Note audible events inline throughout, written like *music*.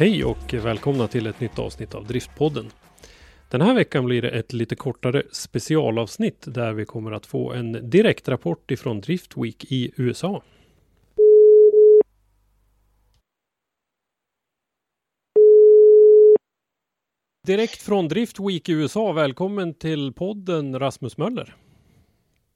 Hej och välkomna till ett nytt avsnitt av Driftpodden. Den här veckan blir det ett lite kortare specialavsnitt där vi kommer att få en direktrapport ifrån Drift Week i USA. Direkt från Drift Week i USA, välkommen till podden Rasmus Möller.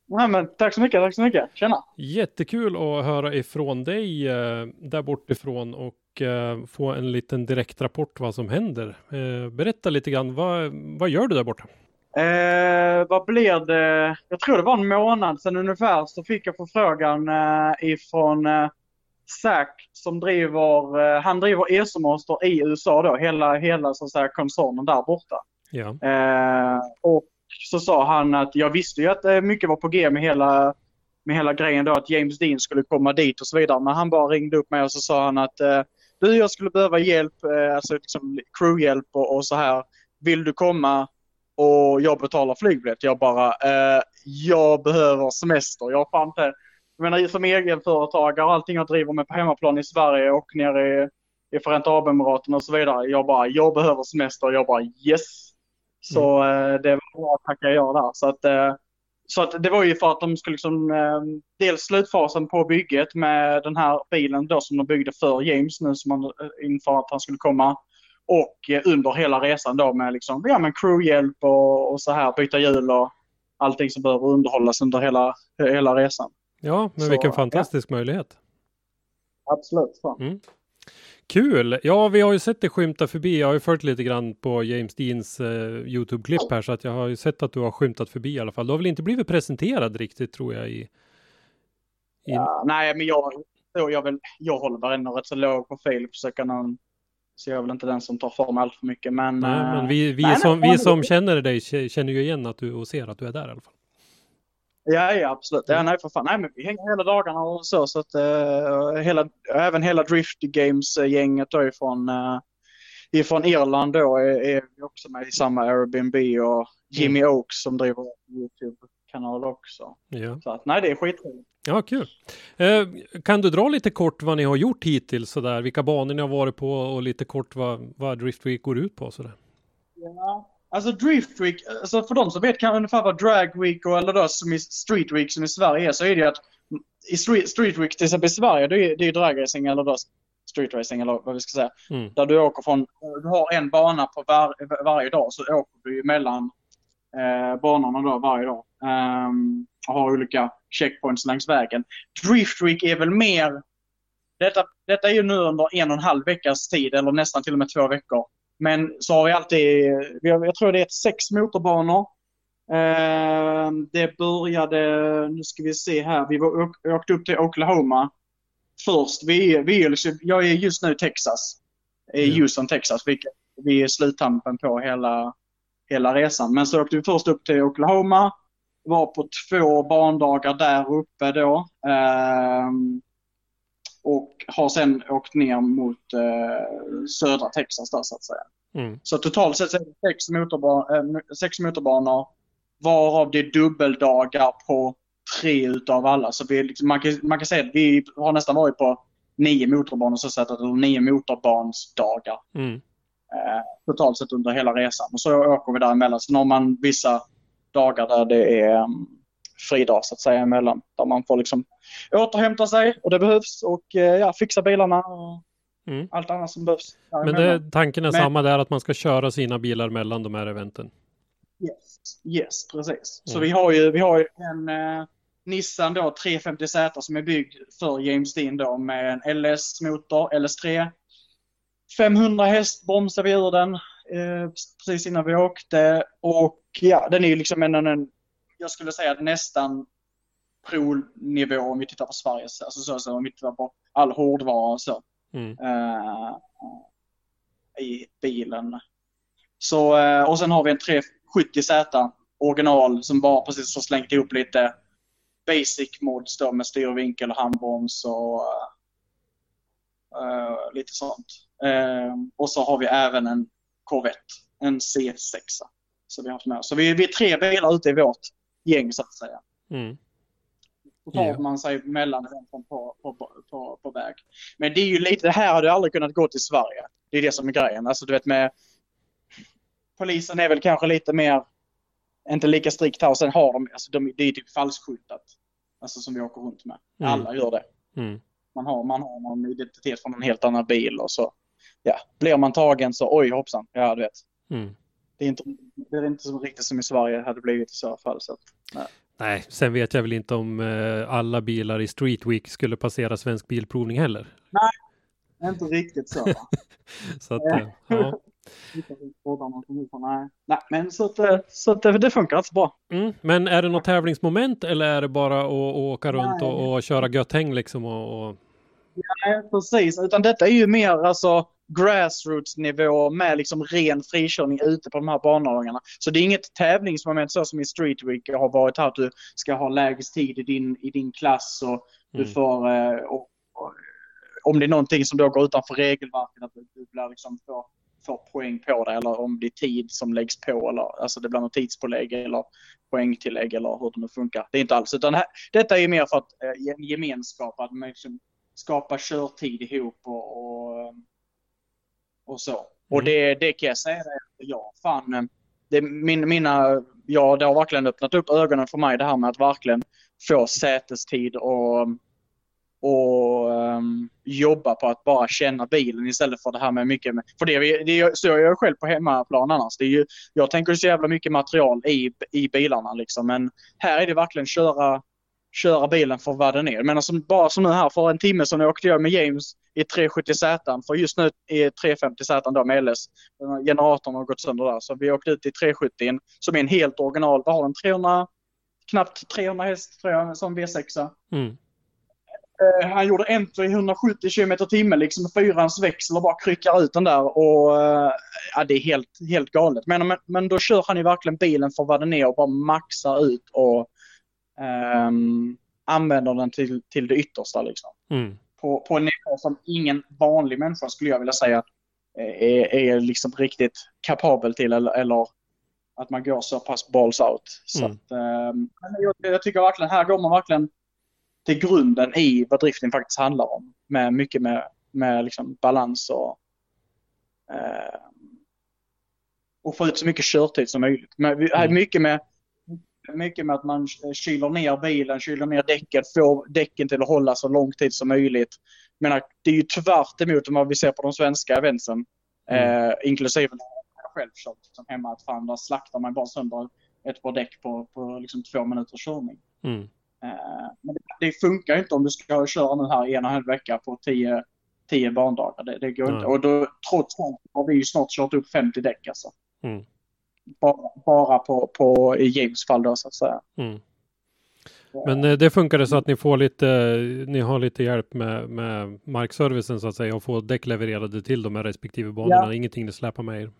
Nej, men tack så mycket, tack så mycket. Tjena! Jättekul att höra ifrån dig eh, där bortifrån och eh, få en liten direktrapport vad som händer. Eh, berätta lite grann, vad, vad gör du där borta? Eh, vad blir det? Jag tror det var en månad sedan ungefär så fick jag förfrågan eh, ifrån eh, Zac som driver, eh, han driver ESO-master i USA då, hela, hela så att säga koncernen där borta. Ja, Eh, och så sa han att jag visste ju att mycket var på G med hela, med hela grejen då att James Dean skulle komma dit och så vidare. Men han bara ringde upp mig och så sa han att du jag skulle behöva hjälp, eh, alltså liksom crewhjälp och, och så här. Vill du komma och jag betalar flygbiljett? Jag bara, eh, jag behöver semester. Jag har inte, jag menar som egenföretagare och allting jag driver med på hemmaplan i Sverige och nere i, i Förenta Arabemiraten och så vidare. Jag bara, jag behöver semester. Jag bara yes. Så eh, det var bra att tacka ja där. Så att, eh, så att det var ju för att de skulle liksom, eh, dels slutfasen på bygget med den här bilen då som de byggde för James nu som man, eh, inför att han skulle komma. Och eh, under hela resan då med liksom, ja men crewhjälp och, och så här, byta hjul och allting som behöver underhållas under hela, hela resan. ja men Så, vilken ja. fantastisk möjlighet. Absolut. Fan. Kul! Ja, vi har ju sett det skymta förbi. Jag har ju följt lite grann på James Deans eh, Youtube-klipp här, så att jag har ju sett att du har skymtat förbi i alla fall. Du har väl inte blivit presenterad riktigt, tror jag, i... i... Ja, nej, men jag, jag, jag, vill, jag håller väl ändå rätt så låg profil. Försöker någon, så jag är väl inte den som tar för mig allt för mycket. Men, Nej, eh, men vi, vi, nej, som, nej, vi som känner dig känner ju igen att du och ser att du är där i alla fall. Ja, ja absolut. Ja, nej, för fan. Nej, men vi hänger hela dagarna och så. så att, eh, hela, även hela Drift Games-gänget då ifrån, uh, ifrån Irland då är, är också med i samma Airbnb och Jimmy Oaks som driver YouTube-kanal också. Ja, Så att, nej, det är skitroligt. ja kul. Eh, kan du dra lite kort vad ni har gjort hittills sådär? Vilka banor ni har varit på och lite kort vad, vad Drift Week går ut på sådär? Ja. Alltså Drift Week, alltså för de som vet kan ungefär vad Drag Week och eller då som i Street Week som i Sverige är så är det ju att i Street, street Week till exempel i Sverige det är, det är dragracing eller då street racing eller vad vi ska säga. Mm. Där du åker från, du har en bana på var, varje dag så åker du ju mellan eh, banorna då varje dag. Ehm, och har olika checkpoints längs vägen. Drift Week är väl mer, detta, detta är ju nu under en och en halv veckas tid eller nästan till och med två veckor. Men så har vi alltid, jag tror det är sex motorbanor. Eh, det började, nu ska vi se här, vi var, åk- åkte upp till Oklahoma först. Vi, vi liksom- jag är just nu i Texas, i Ja. Houston, Texas, vilket vi är sluttampen på hela, hela resan. Men så åkte vi först upp till Oklahoma, var på två bandagar där uppe då. Och har sen åkt ner mot eh, södra Texas där så att säga. Mm. Så totalt sett är det sex, motorba- eh, sex motorbanor varav det är dubbeldagar på tre utav alla. Så vi, liksom, man, kan, man kan säga att vi har nästan varit på nio motorbanor så sätt, eller nio motorbansdagar Mm. eh, totalt sett under hela resan. Och så åker vi däremellan. Sen har man vissa dagar där det är um, fridag så att säga emellan. Där man får liksom återhämta sig och det behövs och eh, ja, fixa bilarna och Mm. allt annat som behövs. Men det, tanken är Men- samma där att man ska köra sina bilar mellan de här eventen. Yes, yes precis. Så Mm. vi har ju, vi har ju en eh, Nissan då 350Z som är byggd för James Dean då med en LS-motor, LS3. 500 häst bromsade vi ur den eh, precis innan vi åkte och ja, den är ju liksom en, en jag skulle säga nästan pro-nivå om vi tittar på Sveriges, alltså så, så om vi tittar på all hårdvara och så. Mm. eh, i bilen. Så, eh, och sen har vi en 370Z original som bara precis har slängt ihop lite basic mods då med styrvinkel och handbroms och eh, lite sånt. Och så har vi även en Corvette, en C6. Så vi har haft med. Så vi, vi är tre bilar ute i vårt gäng så att säga. Mm. Då tar Ja. man sig mellan dem på, på, på, på, väg. Men det är ju lite, det här hade aldrig kunnat gå till Sverige. Det är det som är grejen. Alltså du vet med polisen är väl kanske lite mer, inte lika strikt här och sen har de, alltså de, det är typ falskskyltat. Alltså som vi åker runt med. Mm. Alla gör det. Mm. Man har, man har någon identitet från en helt annan bil och så, ja, blir man tagen så oj hoppsan, ja du vet. Mm. Det är inte, det är inte så riktigt som i Sverige hade blivit i så fall. Så att, Nej, sen vet jag väl inte om eh, alla bilar i Street Week skulle passera Svensk Bilprovning heller. inte riktigt så. *laughs* Så att, eh, ja. *laughs* Nej. Nej, men så att, eh, så att det, det funkar rätt bra. mm. Men är det något tävlingsmoment eller är det bara att, att åka runt Nej. och, och köra gött häng liksom? Och, och... Nej, precis. Utan detta är ju mer alltså grassroots-nivå med liksom ren frikörning ute på de här banordningarna. Så det är inget tävlingsmoment så som i Street Week har varit här att du ska ha lägst tid i din, i din klass och du Mm. får, eh, och, och, om det är någonting som då går utanför regelverket, att du, du blir liksom får, får poäng på det eller om det är tid som läggs på eller alltså det blir något tidspålägg eller poängtillägg eller hur det nu funkar. Det är inte alls, utan här, detta är mer för att eh, ge- gemenskap, att man liksom skapa körtid ihop och, och så. Och Mm. det, det kan jag säga, ja fan, eh, det, min, mina, ja det har verkligen öppnat upp ögonen för mig det här med att verkligen få sätestid och, och um, jobba på att bara känna bilen istället för det här med mycket, för det, det så jag gör själv på hemmaplan annars. Det är ju, jag tänker så jävla mycket material i, i bilarna liksom, men här är det verkligen köra köra bilen för vad den är. Men alltså, bara som nu här för en timme sedan åkte jag med James i 370Z. För just nu är 350Z då med LS. Generatorn har gått sönder där. Så vi åkte ut i 370 som är en helt original. Vad har den? 300, knappt 300 häst tror jag som V6. Mm. Eh, han gjorde entry 170 km i timmen liksom fyrans växel och bara kryckar ut den där. Och, eh, ja, det är helt, helt galet. Men, men, men då kör han ju verkligen bilen för vad den är och bara maxar ut och ehm, använder den till, till det yttersta. Liksom. Mm. På, på en nivå som ingen vanlig människa skulle jag vilja säga är, är liksom riktigt kapabel till eller, eller att man går så pass balls out. Så Mm. att, men jag, jag tycker verkligen, här går man verkligen till grunden i vad driften faktiskt handlar om. Med mycket med, med liksom balans och, eh, och få ut så mycket körtid som möjligt. Men Mm. mycket, med, mycket med att man kyler ner bilen, kyler ner däcket, får däcken till att hålla så lång tid som möjligt. Menar, det är ju tvärt emot vad vi ser på de svenska eventsen. Mm. Eh, inklusive själv kört som hemma. Att fan, där slaktar man bara sönder ett par däck på, på liksom två minuters körning. Mm. Eh, Men det, det funkar inte om du ska köra nu här en och en halv vecka på tio, tio bandagar. Det, det går Nej. inte. Och då, trots allt har vi ju snart kört upp 50 däck alltså. Mm. Bara, bara på, på i James fall då så att säga. Mm. Men eh, det funkar så att ni får lite, ni har lite hjälp med, med markservicen så att säga och får däck levererade till de här respektive banorna. Ja. Ingenting ni släpar med er.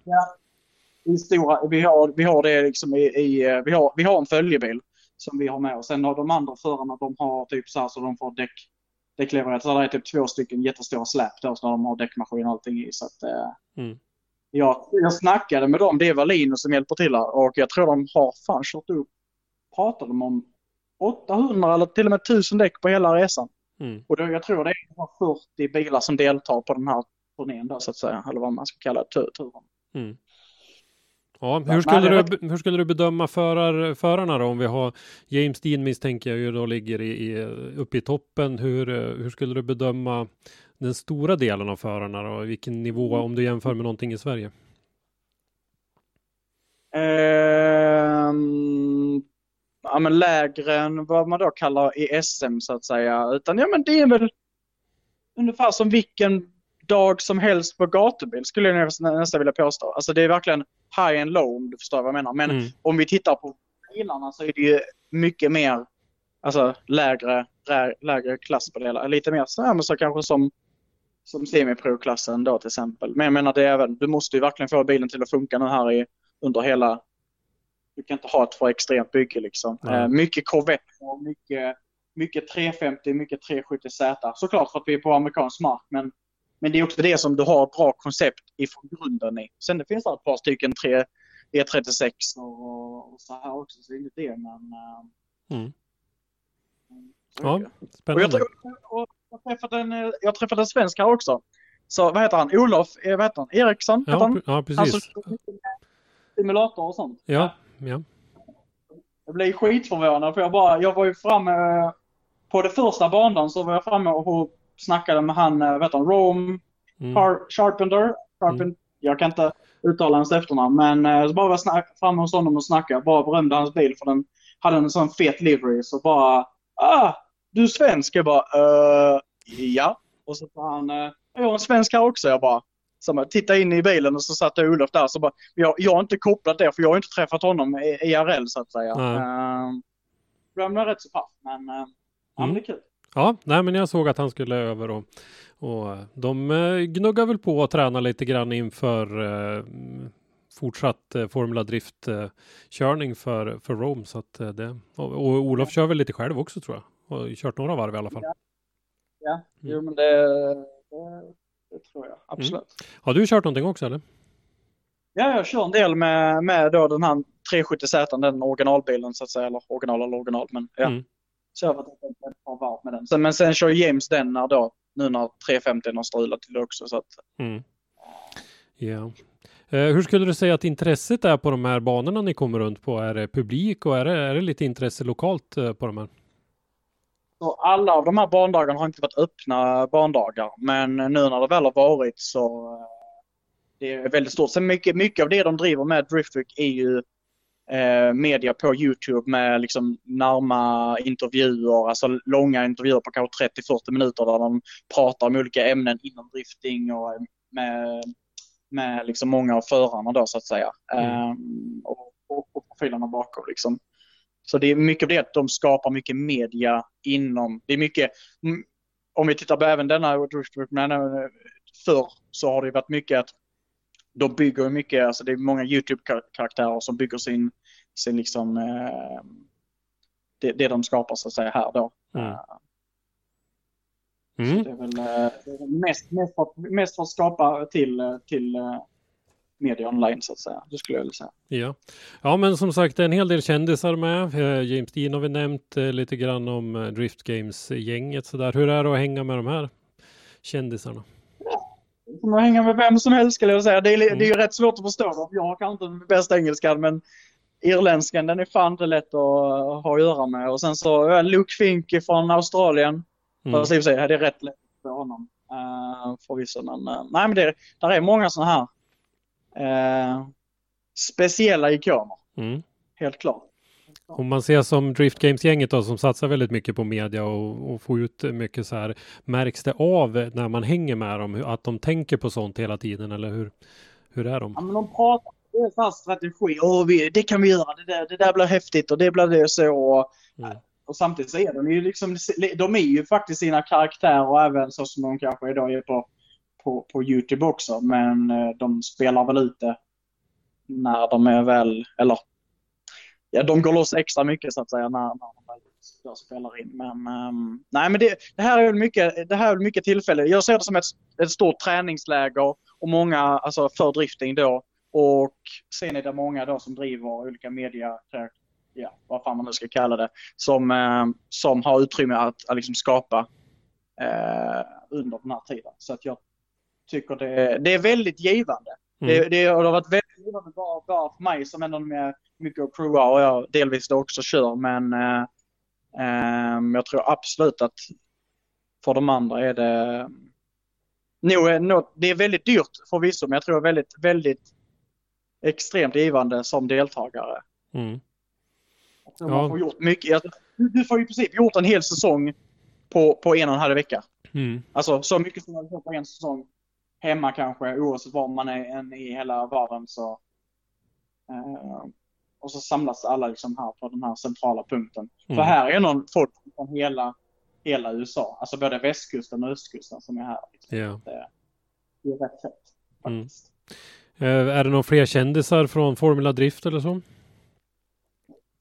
I stora, vi, har, vi har det liksom i, i vi, har, vi har en följebil som vi har med oss. Sen har de andra förarna, de har typ så här så de får däck, däck levererat. Så det är typ två stycken jättestora släp då så de har däckmaskin och allting i. Så att, eh, Mm. Jag, jag snackade med dem, det är Valino som hjälper till här och jag tror de har fan kört upp, pratade de om 800 eller till och med 1000 däck på hela resan. Mm. Och då, jag tror det är 40 bilar som deltar på den här turnén då så att säga, eller vad man ska kalla turen. Mm. Ja, Ja, hur skulle, nej, du, hur skulle du bedöma förar, förarna då? Om vi har James Dean misstänker jag ju då ligger i, i, uppe i toppen. Hur, eh, hur skulle du bedöma den stora delen av förarna då? Vilken nivå om du jämför med någonting i Sverige? Ehm, ja, men lägre än vad man då kallar i SM så att säga. Utan ja, men det är väl ungefär som vilken dag som helst på gatubil skulle jag nästan, vilja påstå. Alltså det är verkligen high and low om du förstår vad jag menar. Men Mm. om vi tittar på bilarna så är det ju mycket mer alltså lägre, lä, lägre klass på det hela. Lite mer så, här, men så kanske som, som semipro-klassen då till exempel. Men jag menar det är även, du måste ju verkligen få bilen till att funka nu här i, under hela, du kan inte ha ett för extremt bygge liksom. Eh, mycket Corvette och mycket, mycket 350, mycket 370Z. Såklart för att vi är på amerikansk mark men, men det är också det som du har ett bra koncept ifrån grunden i. Sen det finns det ett par stycken 3, E36 och, och så här också, så det är inte det men... eh, Mm. Ja, det. Och jag, spännande. tror- och jag, träffade en, eh, jag träffade en svensk här också. Så vad heter han? Olof, eh, vad heter han? Eriksson? heter Ja, han? ja, Han precis. med simulator och sånt. Ja, ja. Jag blev skitförvånad för jag bara, jag var ju framme eh, på det första banan så var jag framme och snackade med han, vad heter han, Rome Mm. Har- Sharpenter. Sharpen, Jag kan inte uttala hans efternamn men så bara var jag framme hos honom och snackade. Bara berömde hans bil för den hade en sån fet livery så bara ah, du är svensk? Jag bara uh, ja. Och så sa han, eh, jag är en svensk här också. Jag bara, så man tittade in i bilen och så satt Olof där. Så bara, jag, jag har inte kopplat det för jag har inte träffat honom i IRL så att säga. Nej. Uh, var rätt så pass men, uh, men det är kul. Ja, nej, men jag såg att han skulle över och, och de gnuggar väl på och tränar lite grann inför mm, fortsatt eh, Formula Drift-körning för, för Rome. Så att, eh, det, och, och Olof kör väl lite själv också tror jag. Och kört några varv i alla fall. Ja, jo men det, det, det tror jag absolut. Har du kört någonting också eller? Ja, jag kör en del med, med då den här 370Z, den originalbilen så att säga. Eller original eller original, men ja. Mm. Så jag har varit ett, ett par varv med den. Sen, men sen kör James den när då, nu när 350 har strulat till det också. Så att, Mm. Ja. Eh, hur skulle du säga att intresset är på de här banorna ni kommer runt på? Är det publik och är det, är det lite intresse lokalt eh, på de här? Så alla av de här bandagarna har inte varit öppna bandagar. Men nu när det väl har varit så eh, det är väldigt stort. Sen mycket, mycket av det de driver med Driftwick är ju eh, media på Youtube med liksom närma intervjuer, alltså långa intervjuer på kanske 30-40 minuter där de pratar om olika ämnen inom drifting och med, med liksom många av förarna då så att säga. Mm. Ehm, och, och, och profilerna bakom liksom. Så det är mycket av det att de skapar mycket media inom, det är mycket, mm, om vi tittar på även denna eh, förr så har det varit mycket att de bygger mycket, alltså det är många YouTube-karaktärer som bygger sin, sin liksom, eh, det, det de skapar så att säga här då. Mm. Eh, Mm. Det är väl, eh, det är väl mest, mest, för, mest för att skapa till, till eh, media online så att säga. Det skulle jag vilja säga. Ja. ja, men som sagt, en hel del kändisar med. Eh, James Dean har vi nämnt eh, lite grann om eh, Drift Games-gänget sådär. Hur är det att hänga med de här kändisarna? Att hänga med vem som helst skulle jag säga. Det är, Mm. det är ju rätt svårt att förstå dem. Jag har kanske inte den bästa engelskan men irländskan den är fan inte lätt att ha att göra med. Och sen så Luke Fink från Australien. Mm. Fast i och för sig, det är rätt lätt för honom. Uh, förvisso. Men, uh, nej men det där är många sådana här uh, speciella ikoner. Mm. Helt klart. Om man ser som Drift Games-gänget då som satsar väldigt mycket på media och, och får ut mycket så här. Märks det av när man hänger med dem att de tänker på sånt hela tiden eller hur, hur är de? Ja, men de pratar, det är så här strategi. Åh, vi, det kan vi göra, det där, det där blir häftigt och det blir det så. Och, Mm. och samtidigt så är de ju liksom, de är ju faktiskt sina karaktärer och även så som de kanske idag är på, på, på Youtube också. Men eh, de spelar väl ut det när de är väl, eller ja, de går loss extra mycket så att säga när, när de väl jag spelar in. Men um, nej, men det, det här är väl mycket, det här är mycket tillfälle. Jag ser det som ett, ett stort träningsläger och många, alltså för drifting då. Och sen är det många då som driver olika media, ja, vad fan man nu ska kalla det, som, eh, som har utrymme att, att liksom skapa eh, under den här tiden. Så att jag tycker det, det är väldigt givande. Mm. Det, det, och det har varit väldigt givande bara, bara för mig som ändå med mycket att prova och jag delvis då också kör. Men eh, ehm, jag tror absolut att för de andra är det nog, är nå- det är väldigt dyrt förvisso, men jag tror väldigt, väldigt extremt givande som deltagare. Mm. Ja. man får gjort mycket. Du, du får i princip gjort en hel säsong på, på en och en halv vecka. Mm. Alltså så mycket som man får på en säsong hemma kanske, oavsett var man är än i hela världen. Så, eh, och så samlas alla liksom här på den här centrala punkten. Mm. För här är någon folk från hela, hela USA, alltså både västkusten och östkusten som är här. Liksom. Ja. Det, det är rätt fett Mm. faktiskt. Eh, är det några fler kändisar från Formula Drift eller så?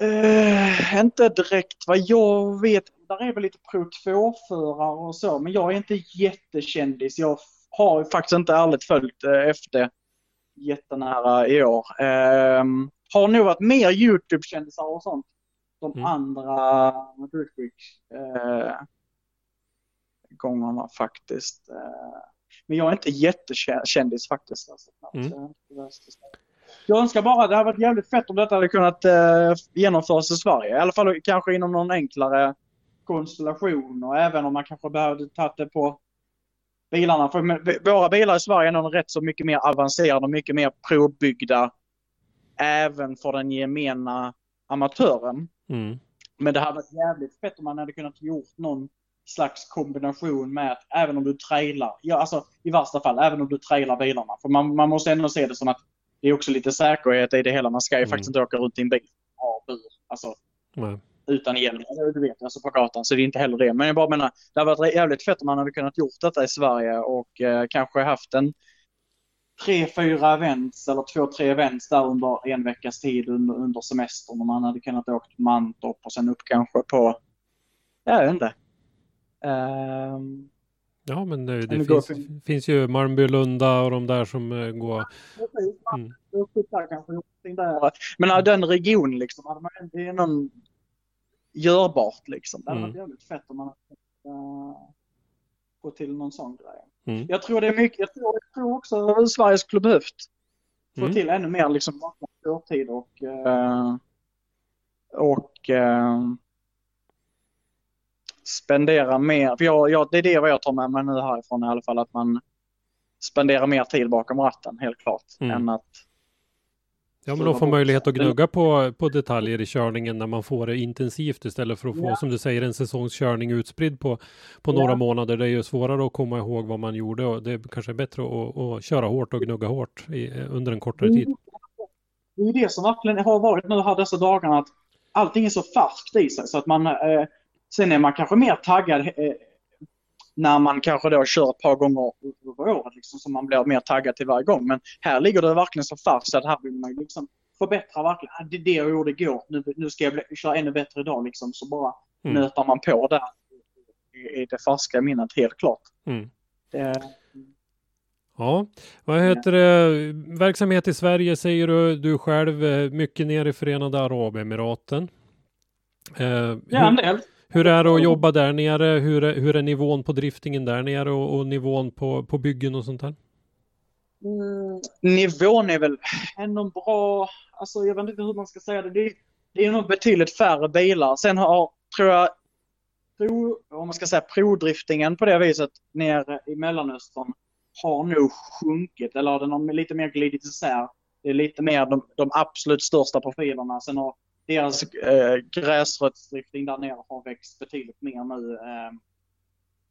Eh, inte direkt vad jag vet. Där är väl lite Pro 2-förare och så, men jag är inte jättekändis. Jag har faktiskt inte ärligt följt eh, efter jättenära i år. Eh, har nog varit mer YouTube-kändisar och sånt. De Mm. andra Week eh, faktiskt. Eh, men jag är inte jättekändis faktiskt. Alltså, Mm. Jag önskar bara, det hade varit jävligt fett om detta hade kunnat eh, genomföras i Sverige. I alla fall kanske inom någon enklare konstellation och även om man kanske behövde tagit det på bilarna. För våra bilar i Sverige är nog rätt så mycket mer avancerade och mycket mer provbyggda. Även för den gemena amatören. Mm. Men det hade varit jävligt fett om man hade kunnat gjort någon slags kombination med att även om du trailar, ja alltså i värsta fall, även om du trailar bilarna. För man, man måste ändå se det som att det är också lite säkerhet i det hela. Man ska ju Mm. faktiskt inte åka runt i en bil har bur. Alltså Nej. Utan hjälm. Du vet, alltså på gatan. Så det är inte heller det. Men jag bara menar, det hade varit jävligt fett om man hade kunnat gjort detta i Sverige och eh, kanske haft en tre, fyra events eller två, tre events där under en veckas tid under, under semestern. Och man hade kunnat åkt Mantorp och sen upp kanske på, jag vet inte. Ehm, Ja, men det, det finns, finns ju Malmby-Lunda och de där som eh, går. Mm. Men äh, den regionen liksom, hade man, det är någon görbart liksom. Det hade Mm. varit jävligt fett om man hade uh, få till någon sån grej. Mm. Jag tror det är mycket, jag tror, jag tror också att Sverige skulle behövt få Mm. till ännu mer liksom vakna körtid och eh, och eh, spendera mer. För jag, jag, det är det vad jag tar med mig nu härifrån i alla fall. Att man spenderar mer tid bakom ratten helt klart. Mm. Än att Ja, men de får möjlighet att gnugga på, på detaljer i körningen när man får det intensivt istället för att få, Ja. som du säger, en säsongskörning utspridd på, på Ja. några månader. Det är ju svårare att komma ihåg vad man gjorde och det är kanske är bättre att, att köra hårt och gnugga hårt i, under en kortare tid. Det är det som verkligen har varit nu här dessa dagarna. Att allting är så färskt i sig så att man eh, sen är man kanske mer taggad eh, när man kanske då kör ett par gånger över året liksom, så man blir mer taggad till varje gång. Men här ligger det verkligen så så att här vill man liksom förbättra verkligen. Ah, Det är det jag gjorde igår. Nu, nu ska jag bli, köra ännu bättre idag liksom. Så bara Mm. nötar man på där i, det färska minnet helt klart. Mm. Det, Ja, vad heter det? Verksamhet i Sverige säger du, du själv, eh, mycket ner i Förenade Arabemiraten. Eh, ja, en del. Hur är det att jobba där nere? Hur är, hur är nivån på driftingen där nere och, och nivån på, på byggen och sånt där? Mm, nivån är väl ändå bra. Alltså jag vet inte hur man ska säga det. Det är, det är nog betydligt färre bilar. Sen har, tror jag, pro, om man ska säga prodriftingen på det viset nere i Mellanöstern har nog sjunkit. Eller den har lite mer glidit isär. Det är lite mer de, de absolut största profilerna. Sen har deras eh, gräsrötsdrifting där nere har växt betydligt mer nu. Eh,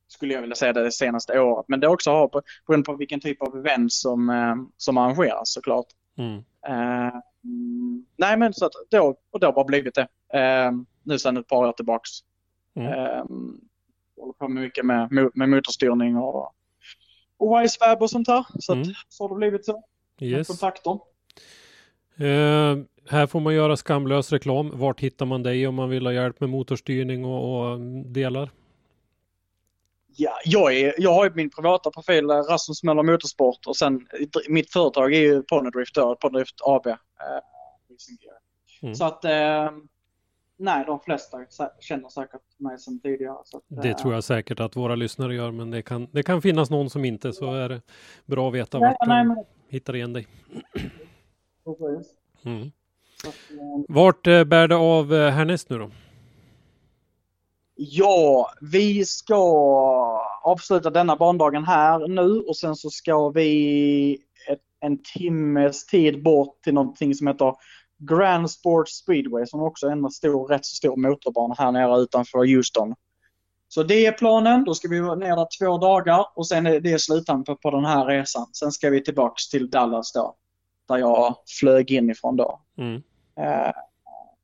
skulle jag vilja säga det senaste året. Men det också har på, på vilken typ av event som, eh, som arrangeras såklart. Mm. Eh, nej men så att då, och det har bara blivit det. Eh, nu sedan ett par år tillbaks. Mm. Eh, håller på mycket med, med motorstyrning och, och Wisefab och sånt här. Så, att, Mm. så har det blivit så. Yes. Kontakter. Eh, här får man göra skamlös reklam. Vart hittar man dig om man vill ha hjälp med motorstyrning och, och mm, delar? Ja, jag, är, jag har ju min privata profil eh, Rasmus Möller Motorsport och sen eh, mitt företag är ju Ponydrift då, Ponydrift AB. Eh. Mm. Så att eh, nej, de flesta känner säkert mig sedan tidigare. Att, Det tror jag säkert att våra lyssnare gör, men det kan, det kan finnas någon som inte, så är det bra att veta Nej, vart nej, de men, hittar igen dig. *clears throat* precis. Mm. Eh, Vart eh, bär det av eh, härnäst nu då? Ja, vi ska avsluta denna bandagen här nu och sen så ska vi ett, en timmes tid bort till någonting som heter Grand Sports Speedway som också är en stor, rätt så stor motorbana här nere utanför Houston. Så det är planen. Då ska vi vara ner där två dagar och sen är det sluttampen på den här resan. Sen ska vi tillbaks till Dallas då. Där jag flög inifrån då. Mm. Eh,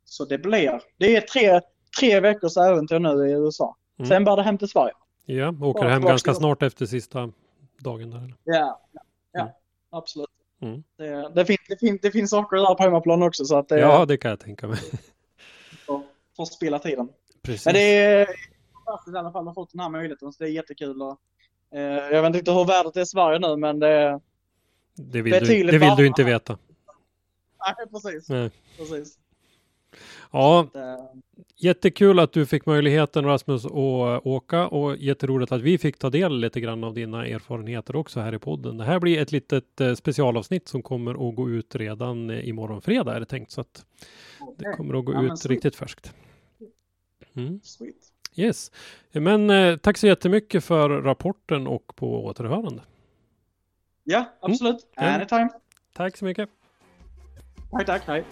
så det blir, det är tre, tre veckors äventyr nu i USA. Mm. Sen bär det hem till Sverige. Ja, åker hem ganska snart efter sista dagen där. Ja, ja, Mm. absolut. Mm. Det, det, finns, det, finns, det finns saker där på hemmaplan också så att det Ja, det kan jag tänka mig. *laughs* får, får spela tiden. Precis. Men det är fantastiskt i alla fall att ha fått den här möjligheten så det är jättekul. Och, eh, jag vet inte hur värdet är i Sverige nu men det, det vill, du, det vill du inte veta. nej precis. Nej. precis. Ja, Det, jättekul att du fick möjligheten Rasmus att åka och jätteroligt att vi fick ta del lite grann av dina erfarenheter också här i podden. Det här blir ett litet eh, specialavsnitt som kommer att gå ut redan eh, imorgon fredag är det tänkt så att det kommer att gå Ja, ut sweet. riktigt färskt. Mm. Sweet. Yes, men eh, tack så jättemycket för rapporten och på återhörande. Ja, mm. absolut. Mm. Anytime. Tack så mycket. Tack, tack. Hej.